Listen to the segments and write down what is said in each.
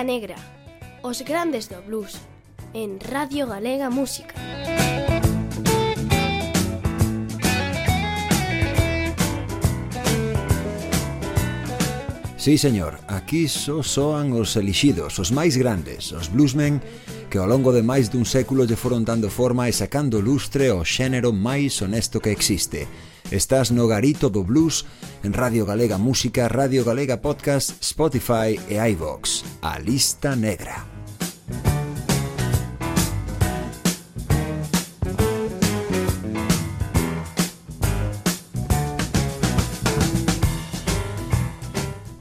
Lista Negra, os grandes do blues, en Radio Galega Música. Sí, señor, aquí só so soan os elixidos, os máis grandes, os bluesmen que ao longo de máis dun século lle foron dando forma e sacando lustre ao xénero máis honesto que existe Estás no Garito do Blues en Radio Galega Música, Radio Galega Podcast, Spotify e iVox. A lista negra.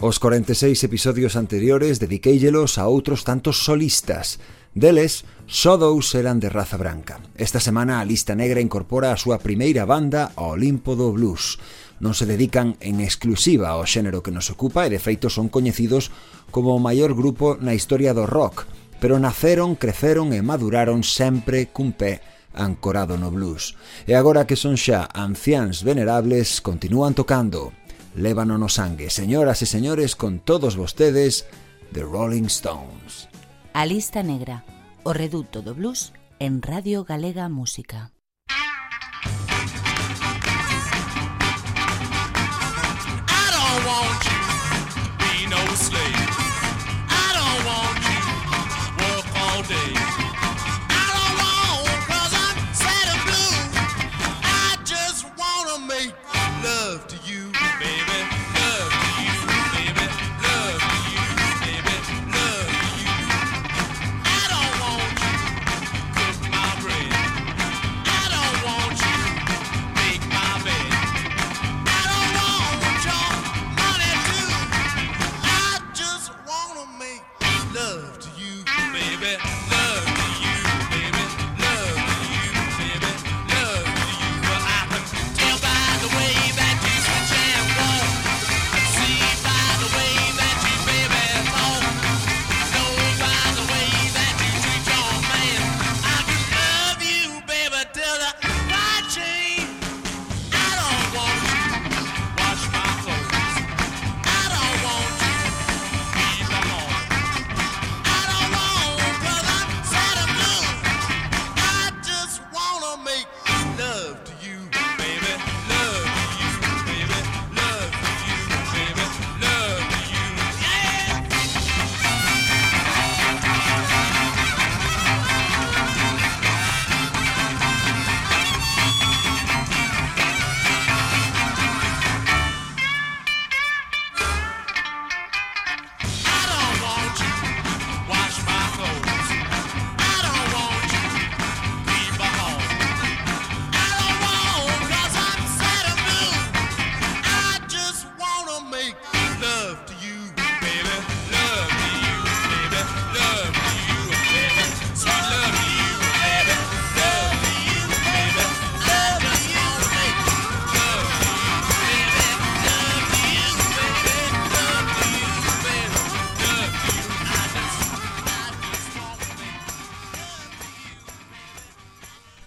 Os 46 episodios anteriores dediqueillelos a outros tantos solistas. Deles, só dous eran de raza branca. Esta semana a lista negra incorpora a súa primeira banda ao Olimpo do Blues. Non se dedican en exclusiva ao xénero que nos ocupa e de feito son coñecidos como o maior grupo na historia do rock, pero naceron, creceron e maduraron sempre cun pé ancorado no blues. E agora que son xa anciáns venerables, continúan tocando lévano no sangue. Señoras e señores, con todos vostedes, The Rolling Stones. A lista negra, o reduto do blues en Radio Galega Música.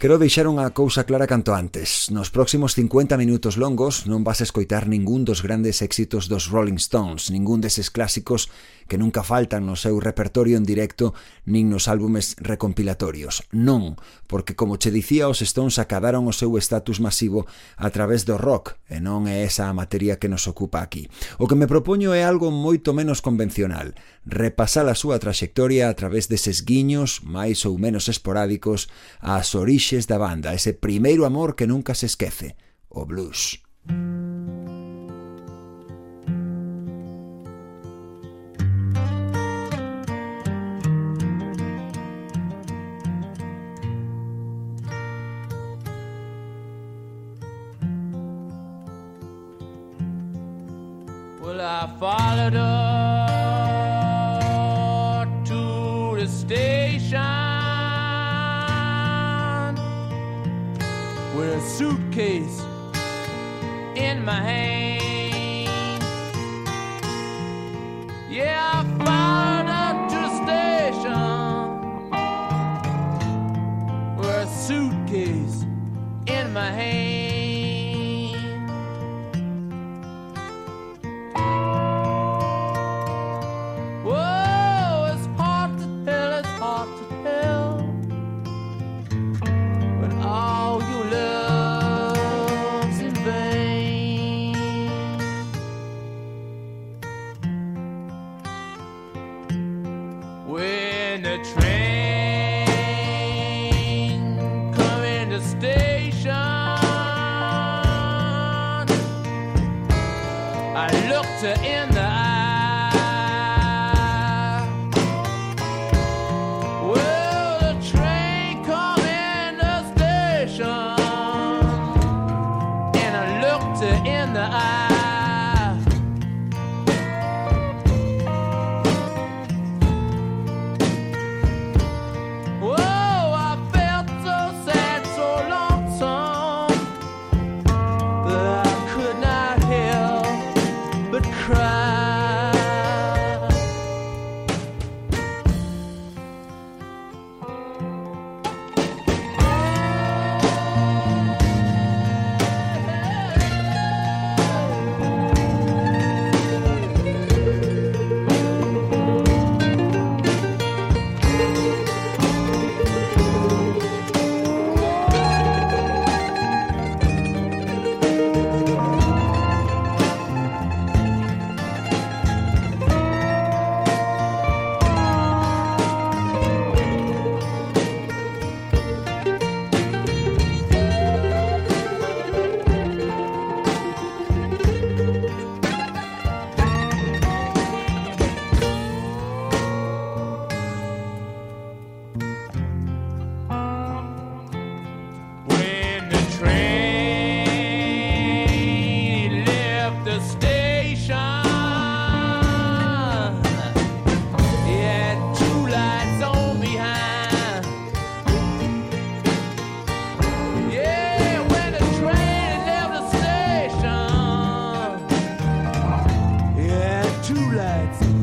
Quero deixar unha cousa clara canto antes. Nos próximos 50 minutos longos non vas escoitar ningún dos grandes éxitos dos Rolling Stones, ningún deses clásicos que nunca faltan no seu repertorio en directo nin nos álbumes recompilatorios. Non, porque como che dicía, os Stones acadaron o seu estatus masivo a través do rock, e non é esa a materia que nos ocupa aquí. O que me propoño é algo moito menos convencional, repasar a súa traxectoria a través deses guiños máis ou menos esporádicos ás orixes da banda, ese primeiro amor que nunca se esquece, o blues. With a suitcase in my hand. Yeah, I followed her to the station with a suitcase in my hand. In lights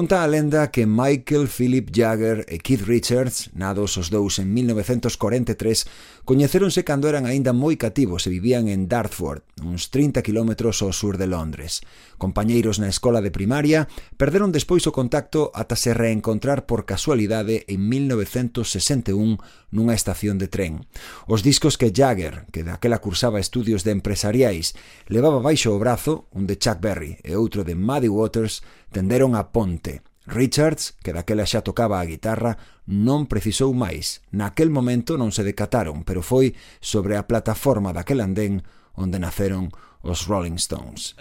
Conta a lenda que Michael Philip Jagger e Keith Richards, nados os dous en 1943, coñeceronse cando eran aínda moi cativos e vivían en Dartford, uns 30 kilómetros ao sur de Londres. Compañeiros na escola de primaria perderon despois o contacto ata se reencontrar por casualidade en 1961 nunha estación de tren. Os discos que Jagger, que daquela cursaba estudios de empresariais, levaba baixo o brazo, un de Chuck Berry e outro de Muddy Waters, tenderon a ponte. Richards, que daquela xa tocaba a guitarra, non precisou máis. Naquel momento non se decataron, pero foi sobre a plataforma daquel andén onde naceron os Rolling Stones.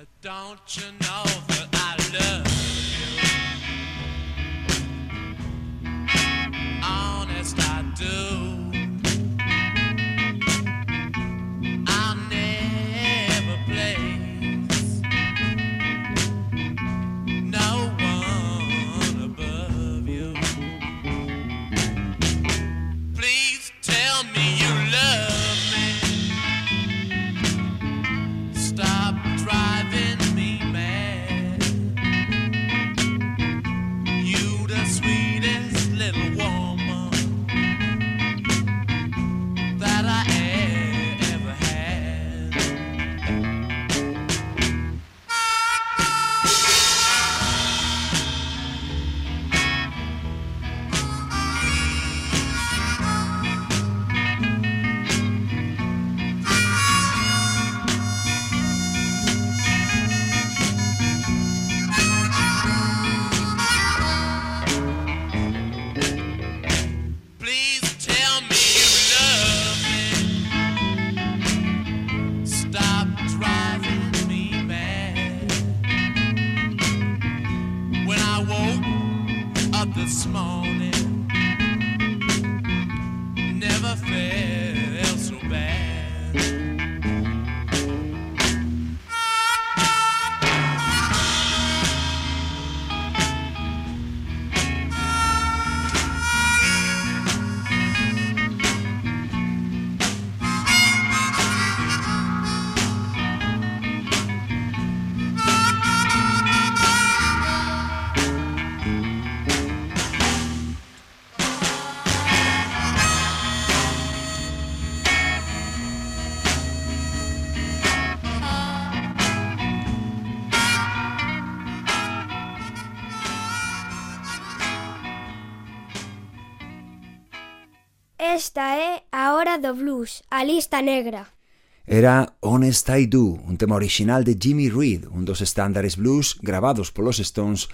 Esta é a hora do blues, a lista negra. Era Honest I Do, un tema original de Jimmy Reed, un dos estándares blues gravados polos Stones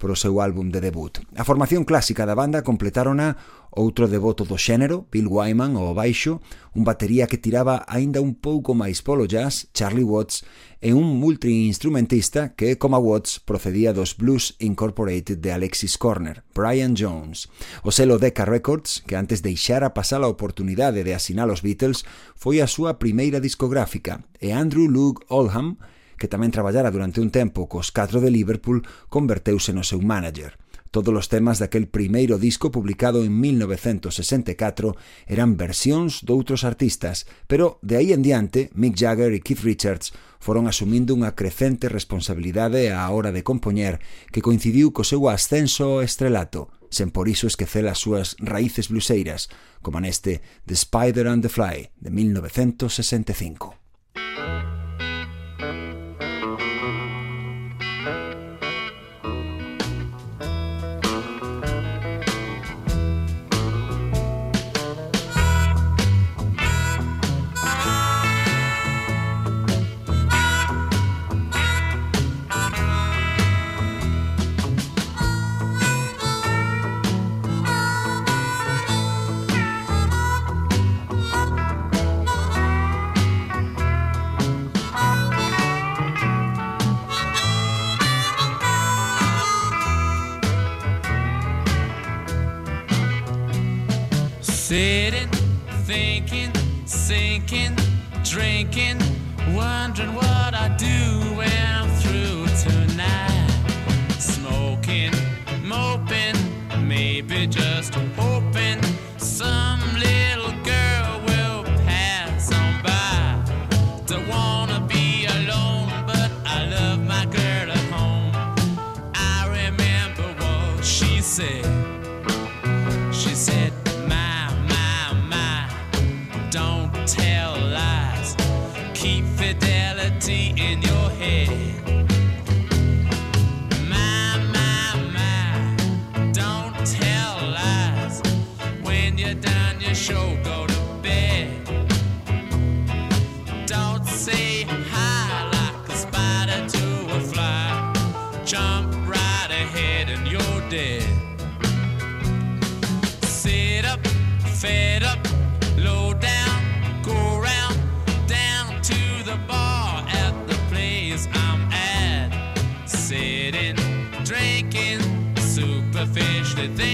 pro seu álbum de debut. A formación clásica da banda completárona outro devoto do xénero, Bill Wyman ao baixo, un batería que tiraba aínda un pouco máis polo jazz, Charlie Watts, e un multiinstrumentista que, como Watts, procedía dos Blues Incorporated de Alexis Corner, Brian Jones. O selo Decca Records, que antes deixara pasar a oportunidade de asinar os Beatles, foi a súa primeira discográfica, e Andrew Luke Oldham, que tamén traballara durante un tempo cos catro de Liverpool, converteuse no seu manager. Todos os temas daquel primeiro disco publicado en 1964 eran versións doutros artistas, pero de aí en diante Mick Jagger e Keith Richards foron asumindo unha crecente responsabilidade á hora de compoñer que coincidiu co seu ascenso ao estrelato, sen por iso esquecer as súas raíces bluseiras, como neste The Spider and the Fly, de 1965. Sitting, thinking, sinking, drinking, wondering what I do when I'm that they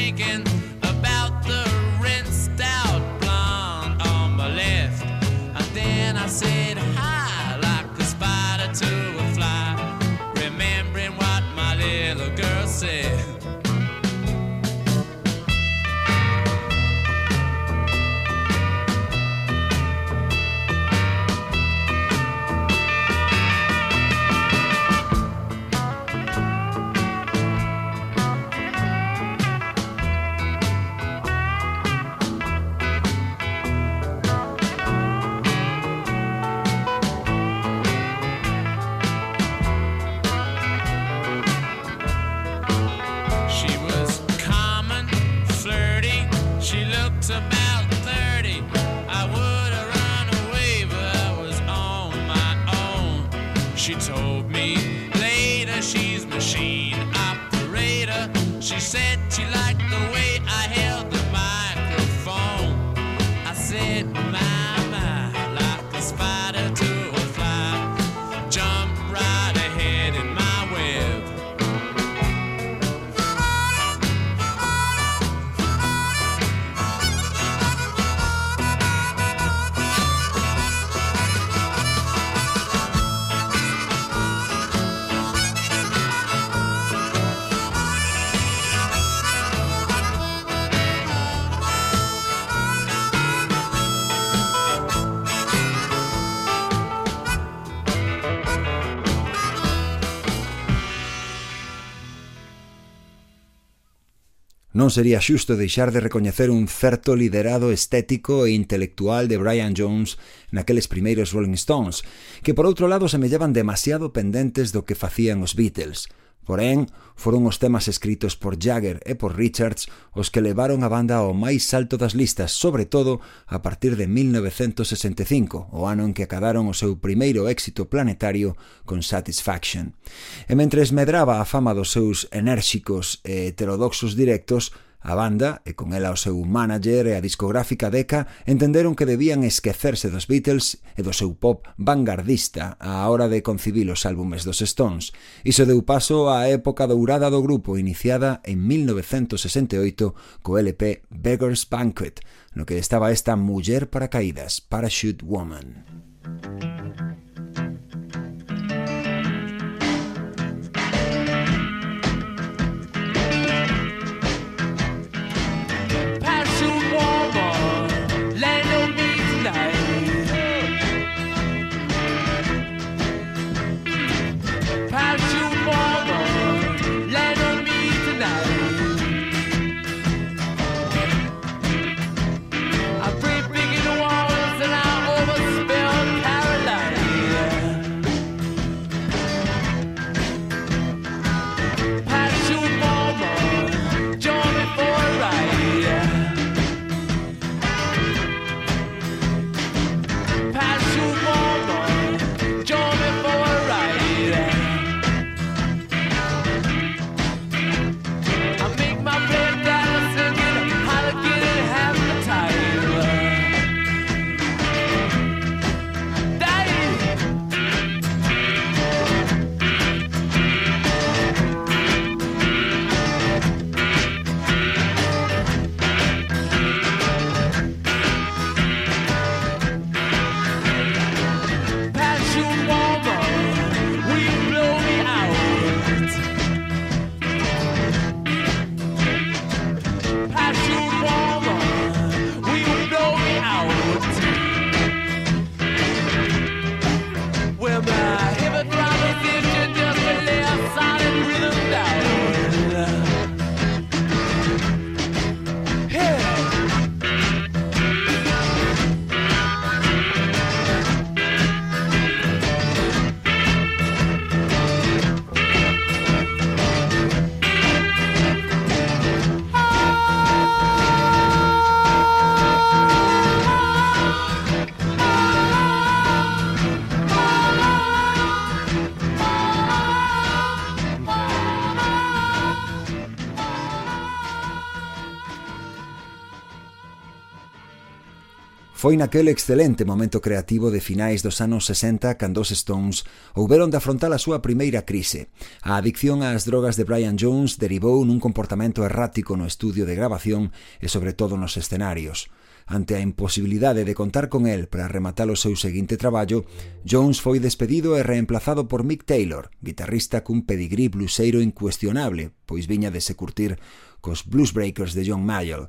non sería xusto deixar de recoñecer un certo liderado estético e intelectual de Brian Jones naqueles primeiros Rolling Stones, que por outro lado semellaban demasiado pendentes do que facían os Beatles – Porén, foron os temas escritos por Jagger e por Richards os que levaron a banda ao máis alto das listas, sobre todo a partir de 1965, o ano en que acadaron o seu primeiro éxito planetario con Satisfaction. E mentres medraba a fama dos seus enérxicos e heterodoxos directos, A banda, e con ela o seu manager e a discográfica Decca, entenderon que debían esquecerse dos Beatles e do seu pop vanguardista á hora de concibir os álbumes dos Stones. Iso deu paso á época dourada do grupo iniciada en 1968 co LP Beggar's Banquet, no que estaba esta muller paracaídas, Parachute Woman. Música Foi naquele excelente momento creativo de finais dos anos 60 cando os Stones houberon de afrontar a súa primeira crise. A adicción ás drogas de Brian Jones derivou nun comportamento errático no estudio de grabación e sobre todo nos escenarios. Ante a imposibilidade de contar con el para rematar o seu seguinte traballo, Jones foi despedido e reemplazado por Mick Taylor, guitarrista cun pedigrí bluseiro incuestionable, pois viña de se curtir cos Blues Breakers de John Mayall.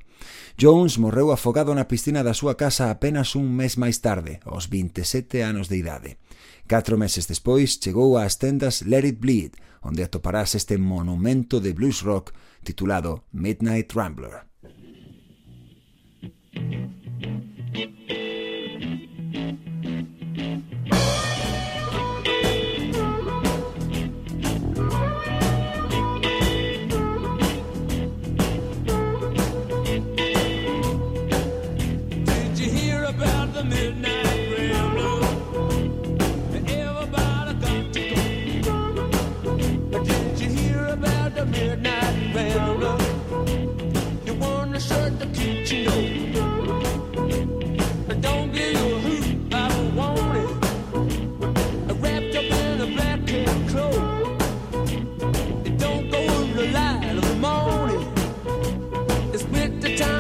Jones morreu afogado na piscina da súa casa apenas un mes máis tarde, aos 27 anos de idade. Catro meses despois chegou ás tendas Let It Bleed, onde atoparás este monumento de blues rock titulado Midnight Rambler. Thank you.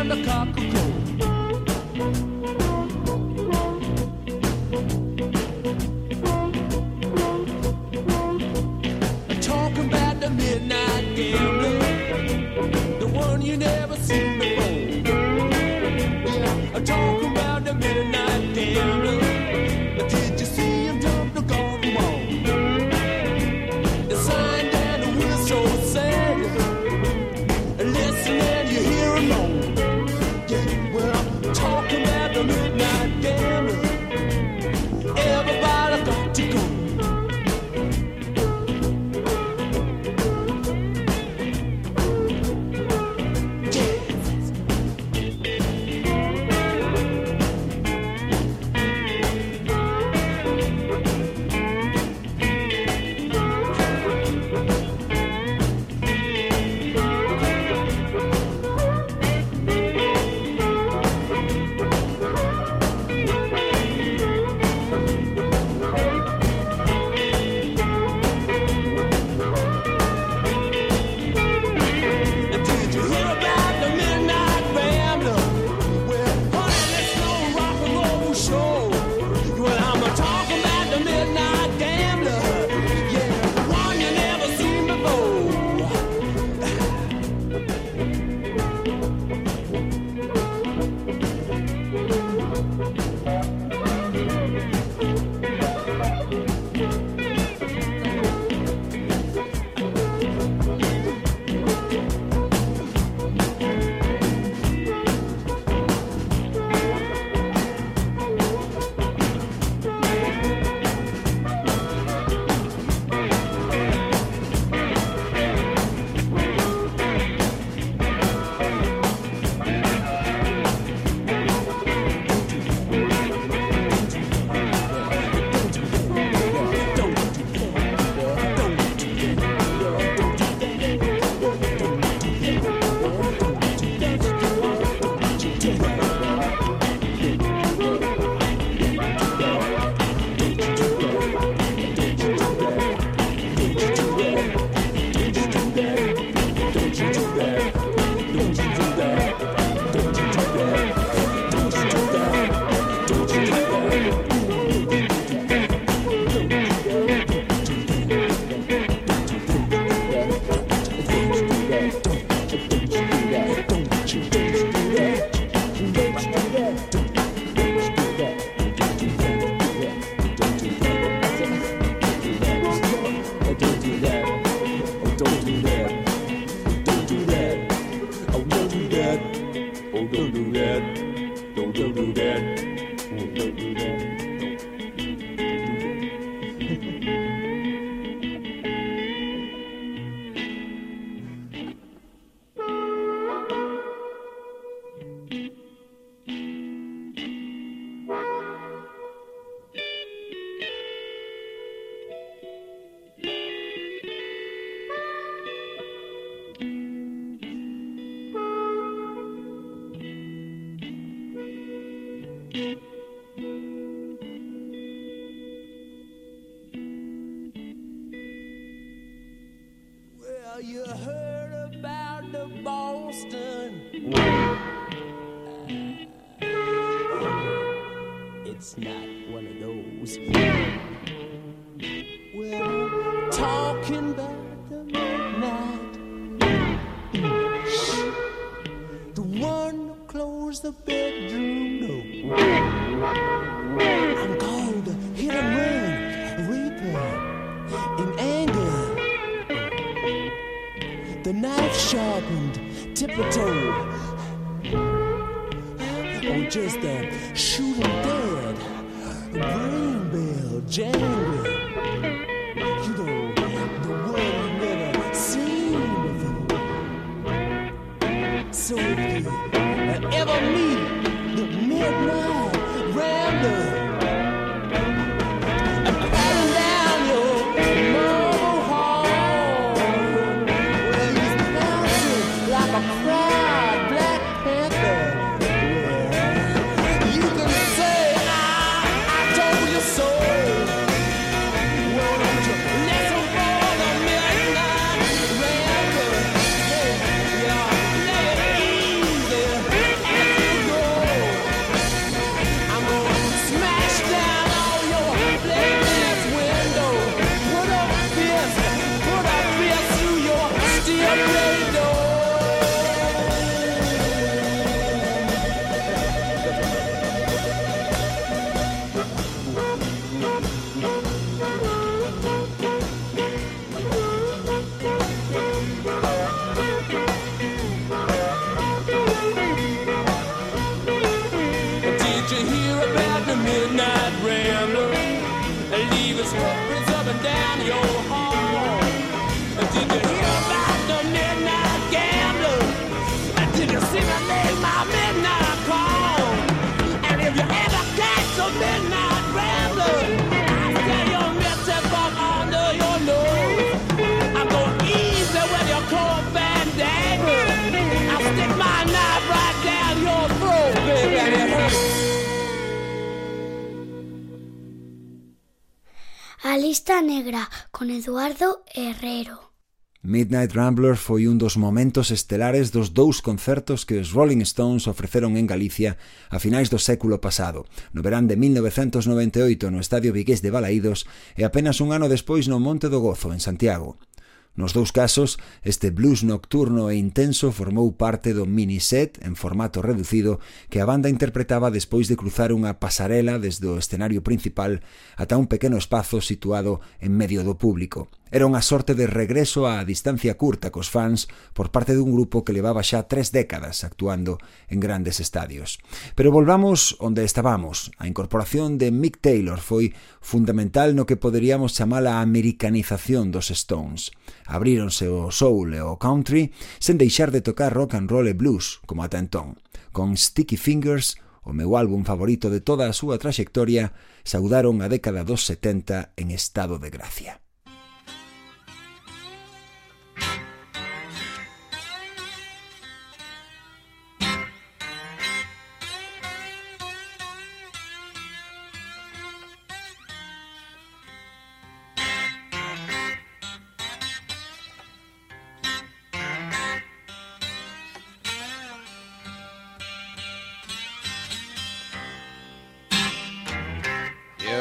the cock crow. will A lista negra con Eduardo Herrero. Midnight Rambler foi un dos momentos estelares dos dous concertos que os Rolling Stones ofreceron en Galicia a finais do século pasado, no verán de 1998 no Estadio Vigués de Balaídos e apenas un ano despois no Monte do Gozo, en Santiago. Nos dous casos, este blues nocturno e intenso formou parte do miniset en formato reducido que a banda interpretaba despois de cruzar unha pasarela desde o escenario principal ata un pequeno espazo situado en medio do público. Era unha sorte de regreso á distancia curta cos fans por parte dun grupo que levaba xa tres décadas actuando en grandes estadios. Pero volvamos onde estábamos. A incorporación de Mick Taylor foi fundamental no que poderíamos chamar a americanización dos Stones. Abríronse o soul e o country sen deixar de tocar rock and roll e blues, como ata entón. Con Sticky Fingers, o meu álbum favorito de toda a súa traxectoria, saudaron a década dos 70 en estado de gracia.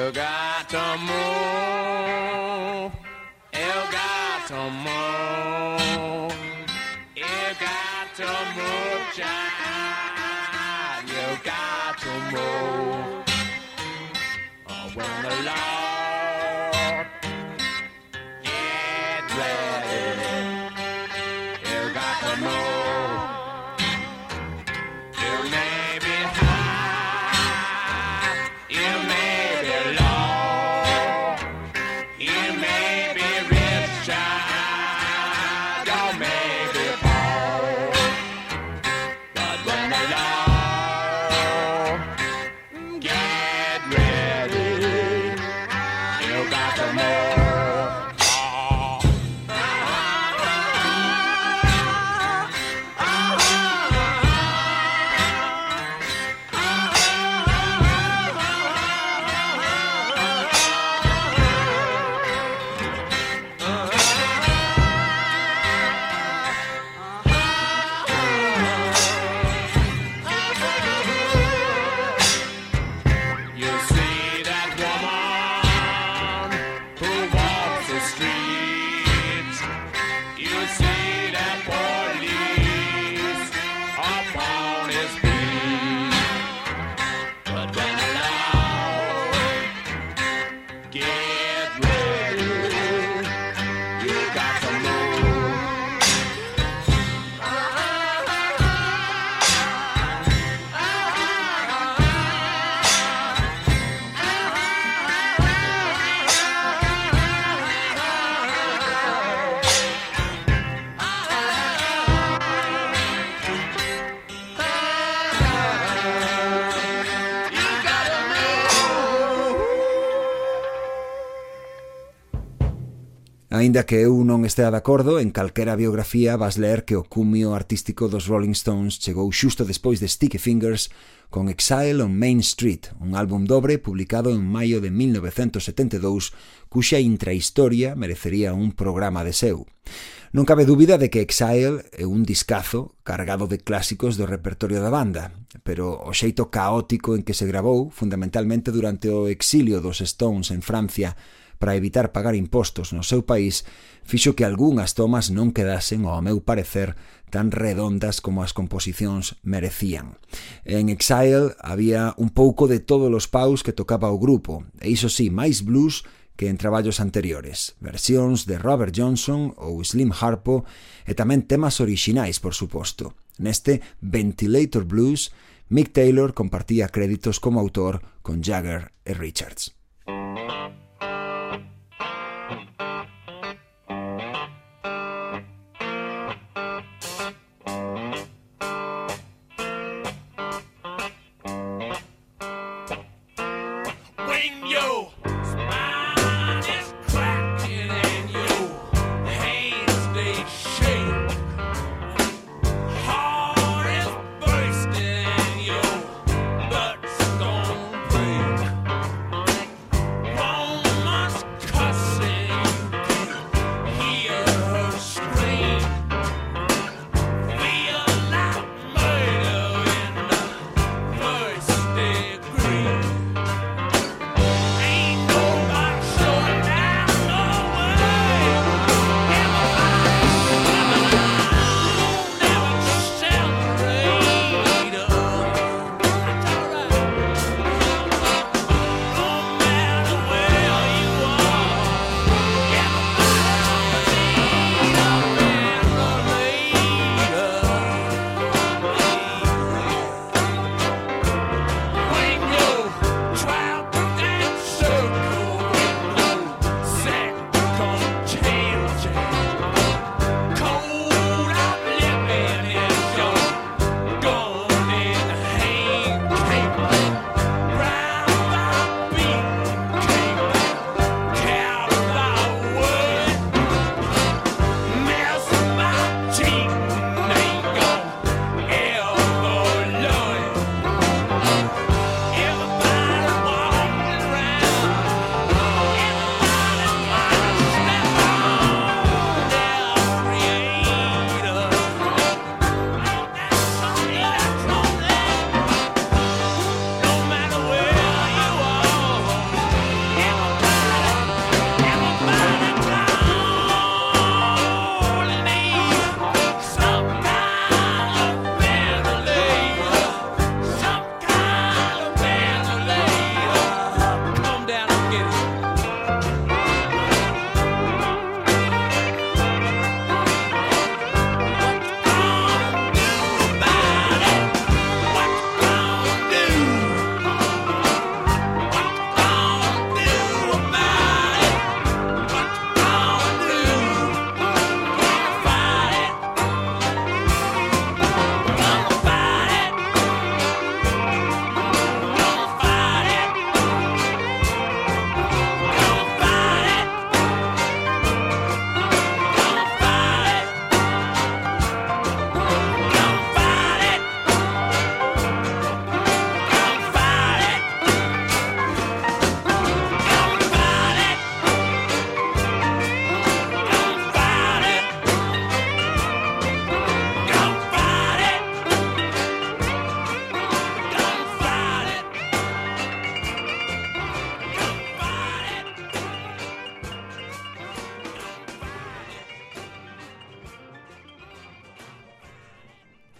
You got to move. You got to move. Child. You got to move. Oh, when the Lord Aínda que eu non estea de acordo, en calquera biografía vas ler que o cumio artístico dos Rolling Stones chegou xusto despois de Sticky Fingers con Exile on Main Street, un álbum dobre publicado en maio de 1972, cuxa intrahistoria merecería un programa de seu. Non cabe dúbida de que Exile é un discazo cargado de clásicos do repertorio da banda, pero o xeito caótico en que se grabou, fundamentalmente durante o exilio dos Stones en Francia, para evitar pagar impostos no seu país fixo que algunhas tomas non quedasen, ao meu parecer, tan redondas como as composicións merecían. En Exile había un pouco de todos os paus que tocaba o grupo, e iso sí, máis blues que en traballos anteriores, versións de Robert Johnson ou Slim Harpo e tamén temas orixinais, por suposto. Neste Ventilator Blues, Mick Taylor compartía créditos como autor con Jagger e Richards.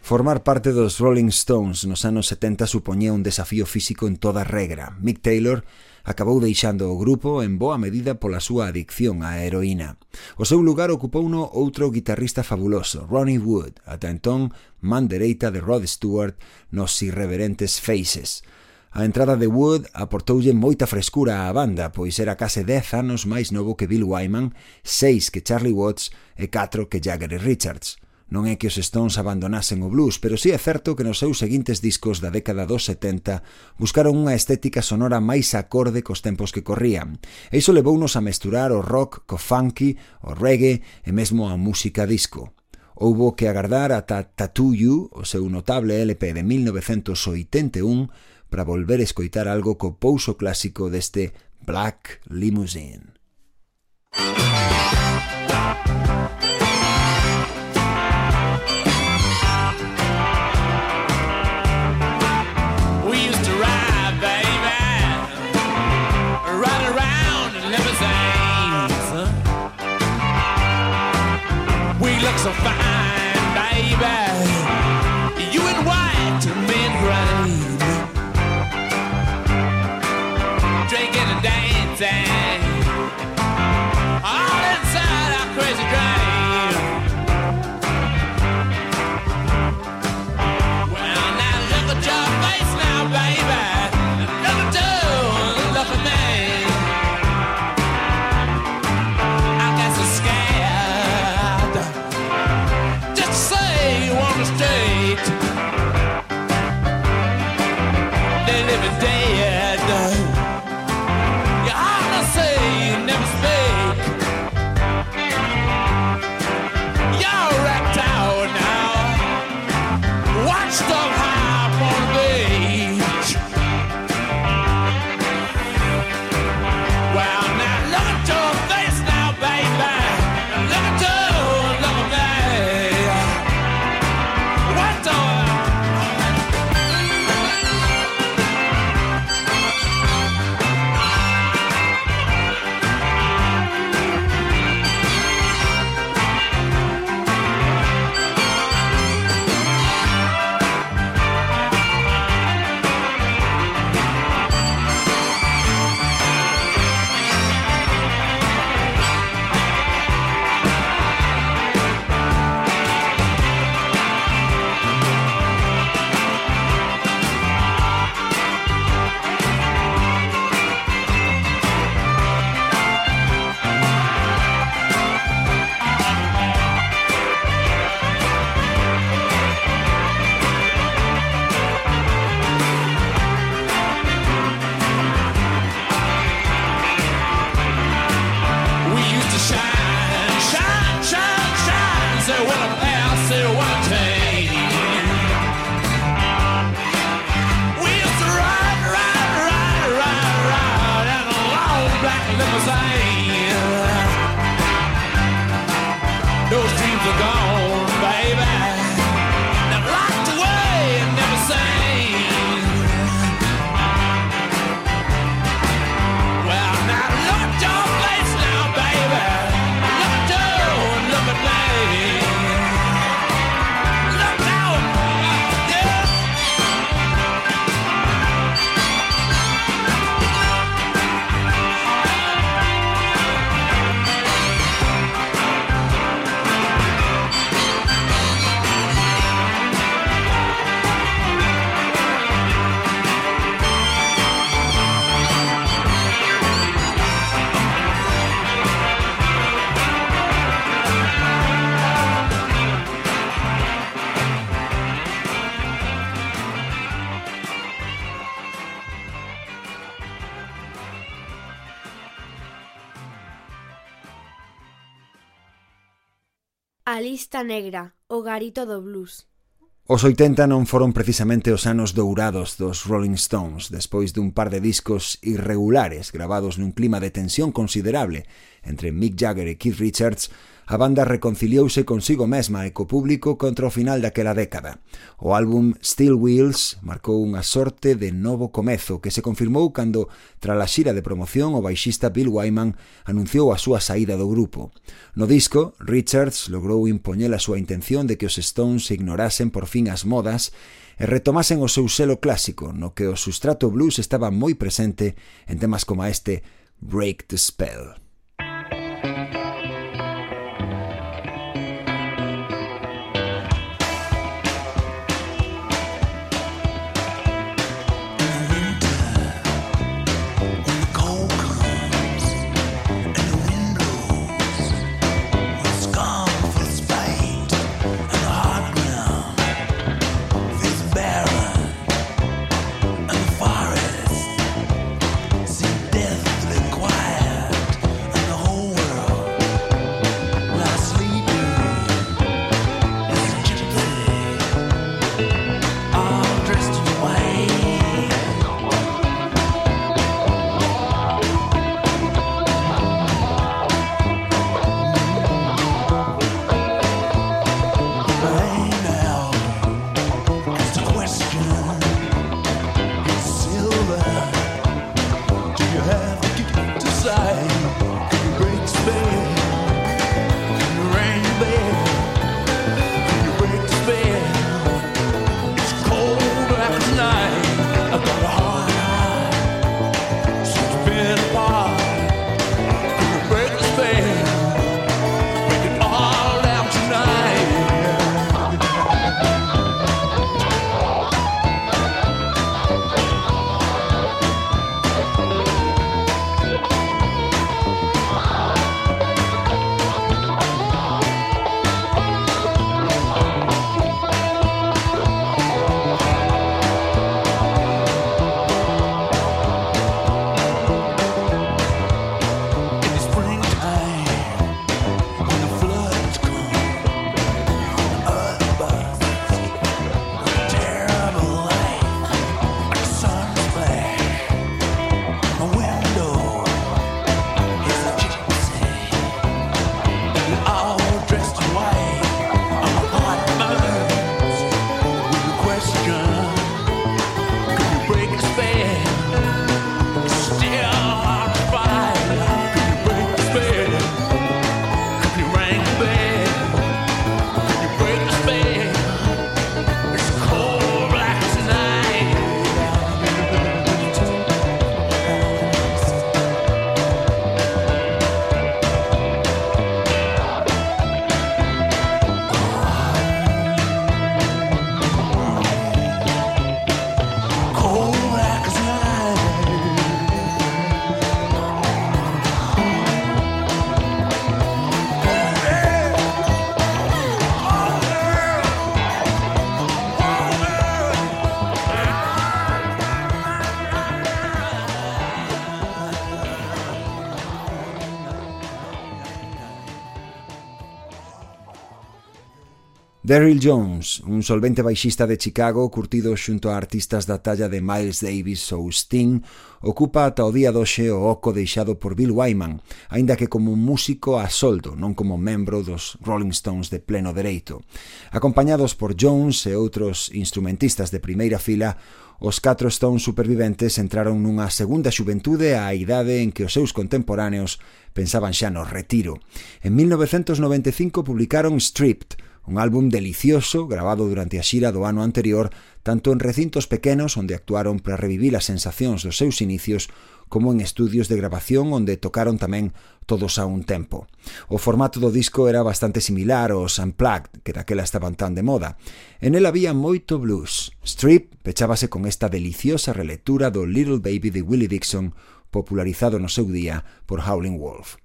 Formar parte dos Rolling Stones nos anos 70 supoñía un desafío físico en toda regra. Mick Taylor acabou deixando o grupo en boa medida pola súa adicción á heroína. O seu lugar ocupouno outro guitarrista fabuloso, Ronnie Wood, ata entón man dereita de Rod Stewart nos irreverentes Faces. A entrada de Wood aportoulle moita frescura á banda, pois era case 10 anos máis novo que Bill Wyman, 6 que Charlie Watts e 4 que Jagger e Richards. Non é que os Stones abandonasen o blues, pero sí é certo que nos seus seguintes discos da década dos 70 buscaron unha estética sonora máis acorde cos tempos que corrían. E iso levounos a mesturar o rock co funky, o reggae e mesmo a música disco houbo que agardar ata Tattoo You, o seu notable LP de 1981, para volver a escoitar algo co pouso clásico deste Black Limousine. a fact. garito do blues. Os 80 non foron precisamente os anos dourados dos Rolling Stones, despois dun par de discos irregulares gravados nun clima de tensión considerable entre Mick Jagger e Keith Richards, a banda reconciliouse consigo mesma e co público contra o final daquela década. O álbum Steel Wheels marcou unha sorte de novo comezo que se confirmou cando, tras a xira de promoción, o baixista Bill Wyman anunciou a súa saída do grupo. No disco, Richards logrou impoñer a súa intención de que os Stones ignorasen por fin as modas e retomasen o seu selo clásico, no que o sustrato blues estaba moi presente en temas como este Break the Spell. Daryl Jones, un solvente baixista de Chicago curtido xunto a artistas da talla de Miles Davis ou Sting, ocupa ata o día doxe o oco deixado por Bill Wyman, aínda que como músico a soldo, non como membro dos Rolling Stones de pleno dereito. Acompañados por Jones e outros instrumentistas de primeira fila, os catro Stones superviventes entraron nunha segunda xuventude á idade en que os seus contemporáneos pensaban xa no retiro. En 1995 publicaron Stripped, Un álbum delicioso grabado durante a xira do ano anterior tanto en recintos pequenos onde actuaron para revivir as sensacións dos seus inicios como en estudios de grabación onde tocaron tamén todos a un tempo. O formato do disco era bastante similar aos Unplugged, que daquela estaban tan de moda. En el había moito blues. Strip pechábase con esta deliciosa relectura do Little Baby de Willie Dixon, popularizado no seu día por Howlin' Wolf.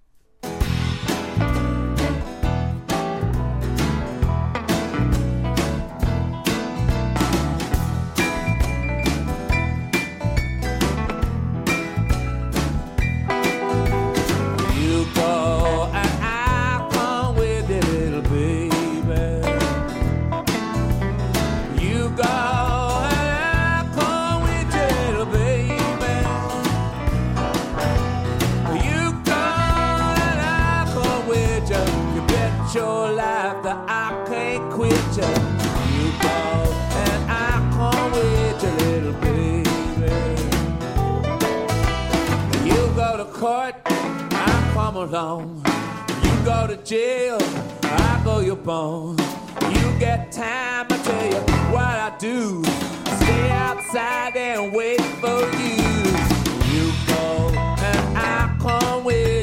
Court, I come along. You go to jail, I go your bone. You get time, I tell you what I do. Stay outside and wait for you. You go and I come with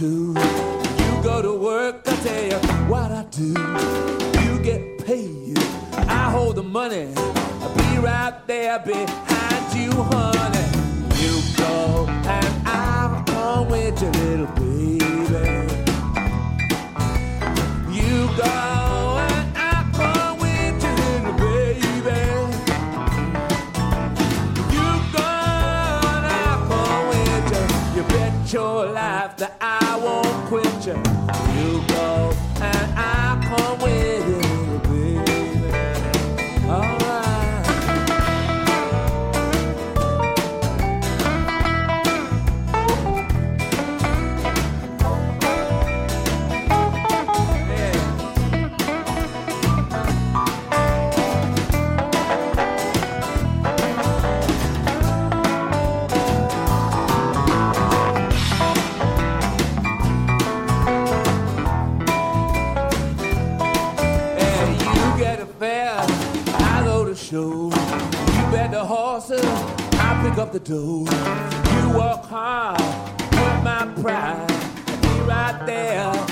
You go to work, I tell you what I do. You get paid, I hold the money. I'll be right there behind you, honey. You go and I'll come with you, little baby. You go pick up the dough. You work hard, with my pride. Be right there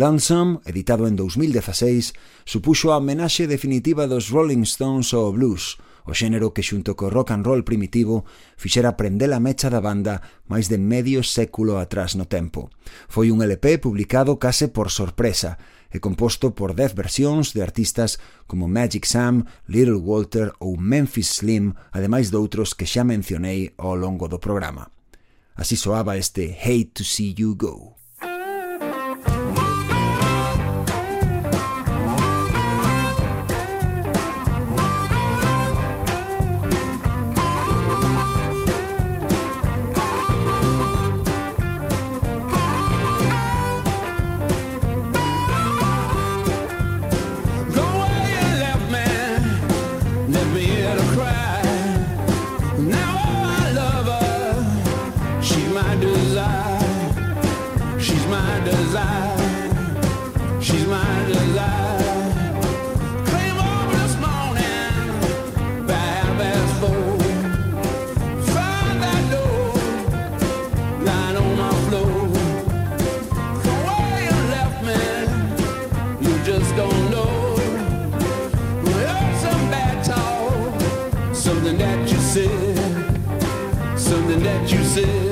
Lonesome, editado en 2016, supuxo a homenaxe definitiva dos Rolling Stones ao blues, o xénero que xunto co rock and roll primitivo fixera prender a mecha da banda máis de medio século atrás no tempo. Foi un LP publicado case por sorpresa e composto por 10 versións de artistas como Magic Sam, Little Walter ou Memphis Slim, ademais doutros que xa mencionei ao longo do programa. Así soaba este Hate to See You Go. That you said,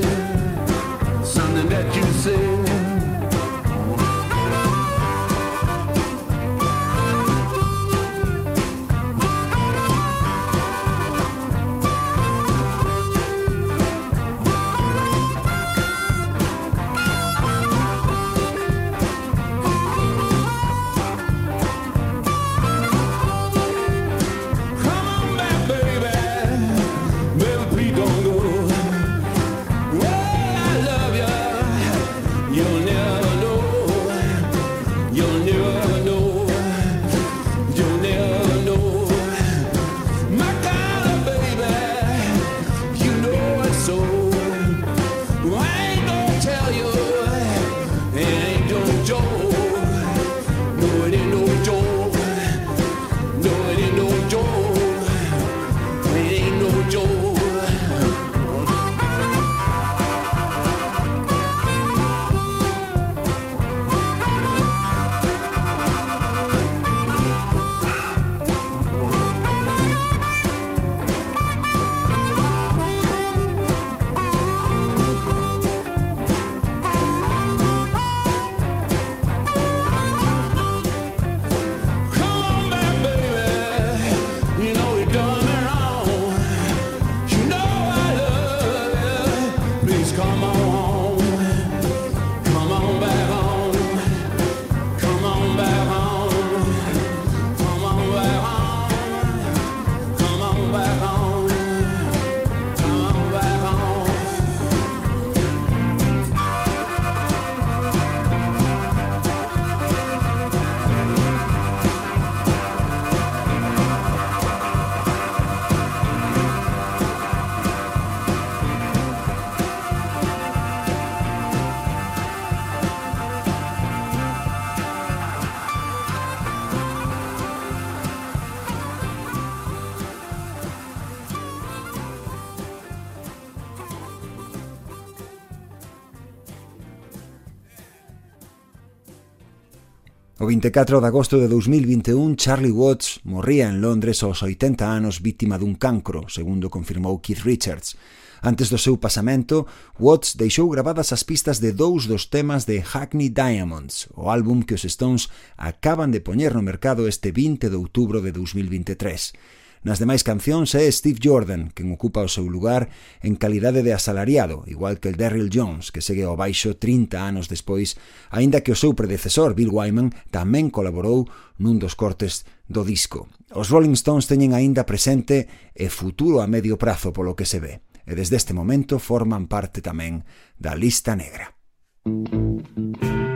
24 de agosto de 2021, Charlie Watts morría en Londres aos 80 anos víctima dun cancro, segundo confirmou Keith Richards. Antes do seu pasamento, Watts deixou grabadas as pistas de dous dos temas de Hackney Diamonds, o álbum que os Stones acaban de poñer no mercado este 20 de outubro de 2023. Nas demais cancións é Steve Jordan quen ocupa o seu lugar en calidade de asalariado, igual que el Daryl Jones, que segue ao baixo 30 anos despois, aínda que o seu predecesor Bill Wyman tamén colaborou nun dos cortes do disco. Os Rolling Stones teñen aínda presente e futuro a medio prazo polo que se ve, e desde este momento forman parte tamén da lista negra. Música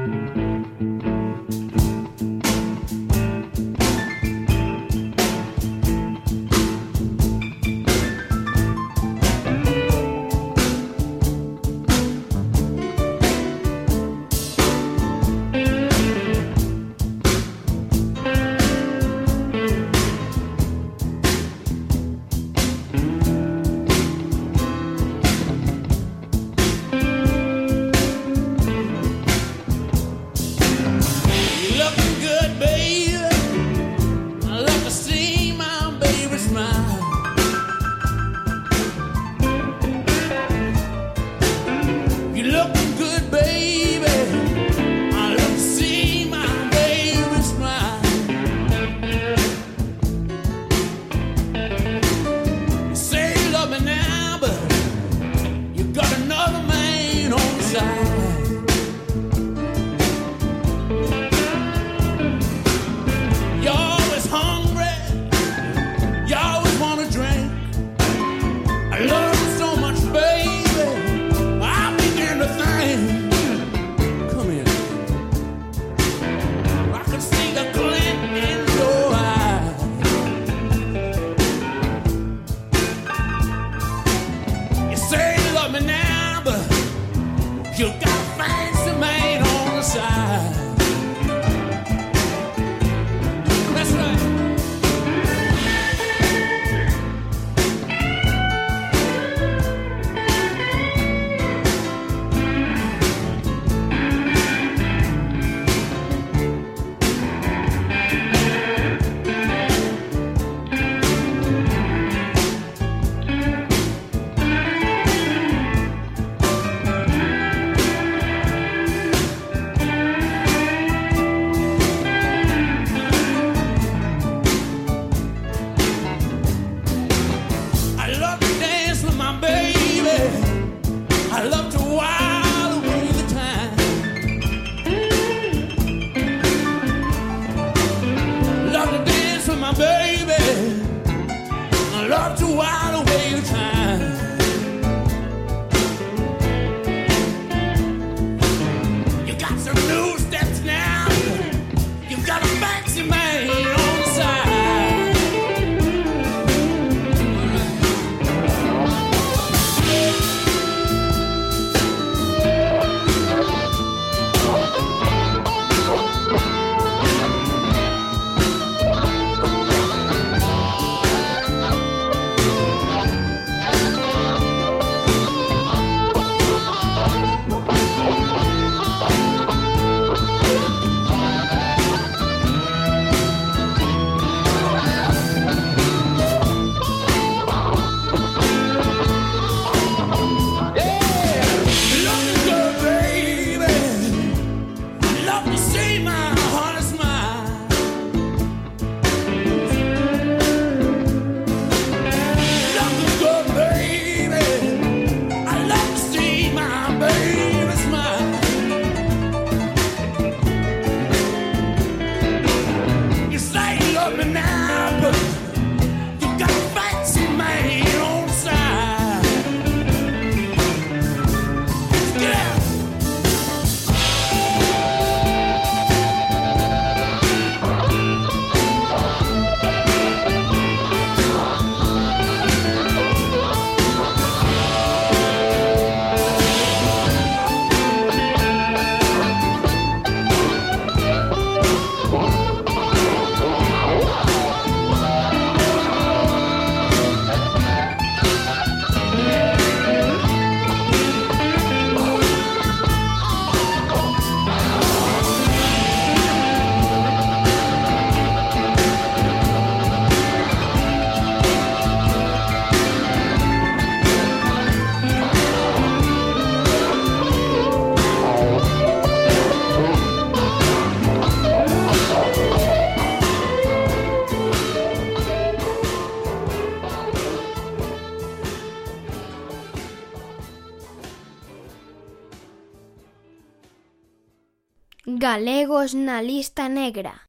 Galegos na lista negra.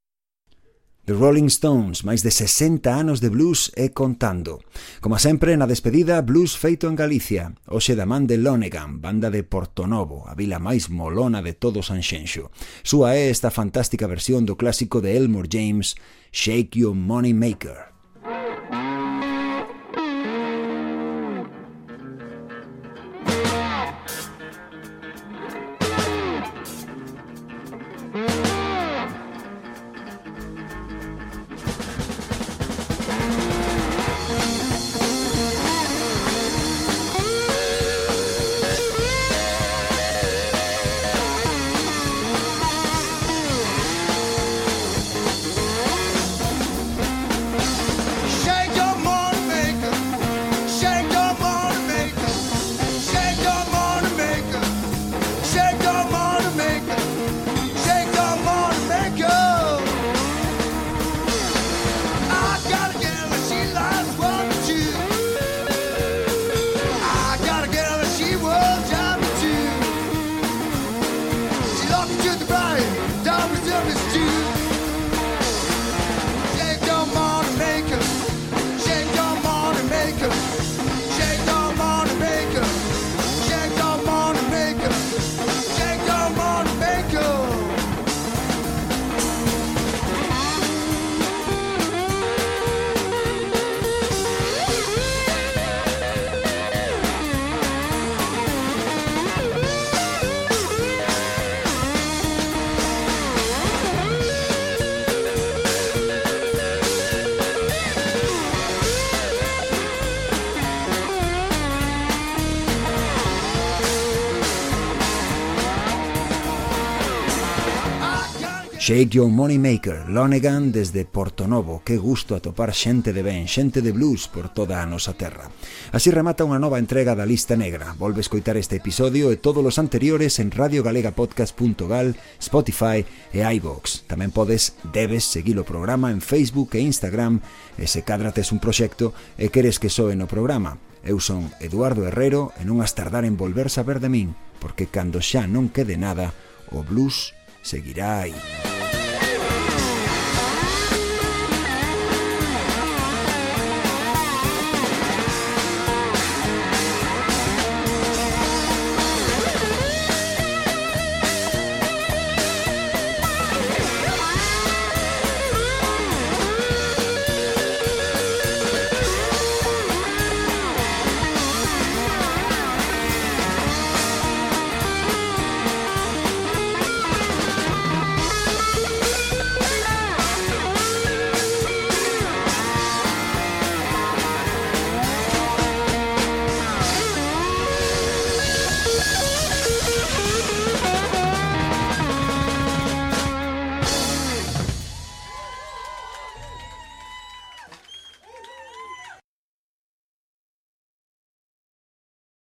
The Rolling Stones, máis de 60 anos de blues e contando. Como sempre, na despedida, blues feito en Galicia, hoxe da man de Lonegan, banda de Portonovo, a vila máis molona de todo Sanxenxo. Súa é esta fantástica versión do clásico de Elmore James, Shake Your Money Maker. Shake Your Money Maker, Lonegan desde Porto Novo. Que gusto atopar xente de ben, xente de blues por toda a nosa terra. Así remata unha nova entrega da Lista Negra. Volve escoitar este episodio e todos os anteriores en radiogalegapodcast.gal, Spotify e iVox. Tamén podes, debes, seguir o programa en Facebook e Instagram e se cadra tes un proxecto e queres que soe no programa. Eu son Eduardo Herrero e non as tardar en volver saber de min, porque cando xa non quede nada, o blues seguirá aí.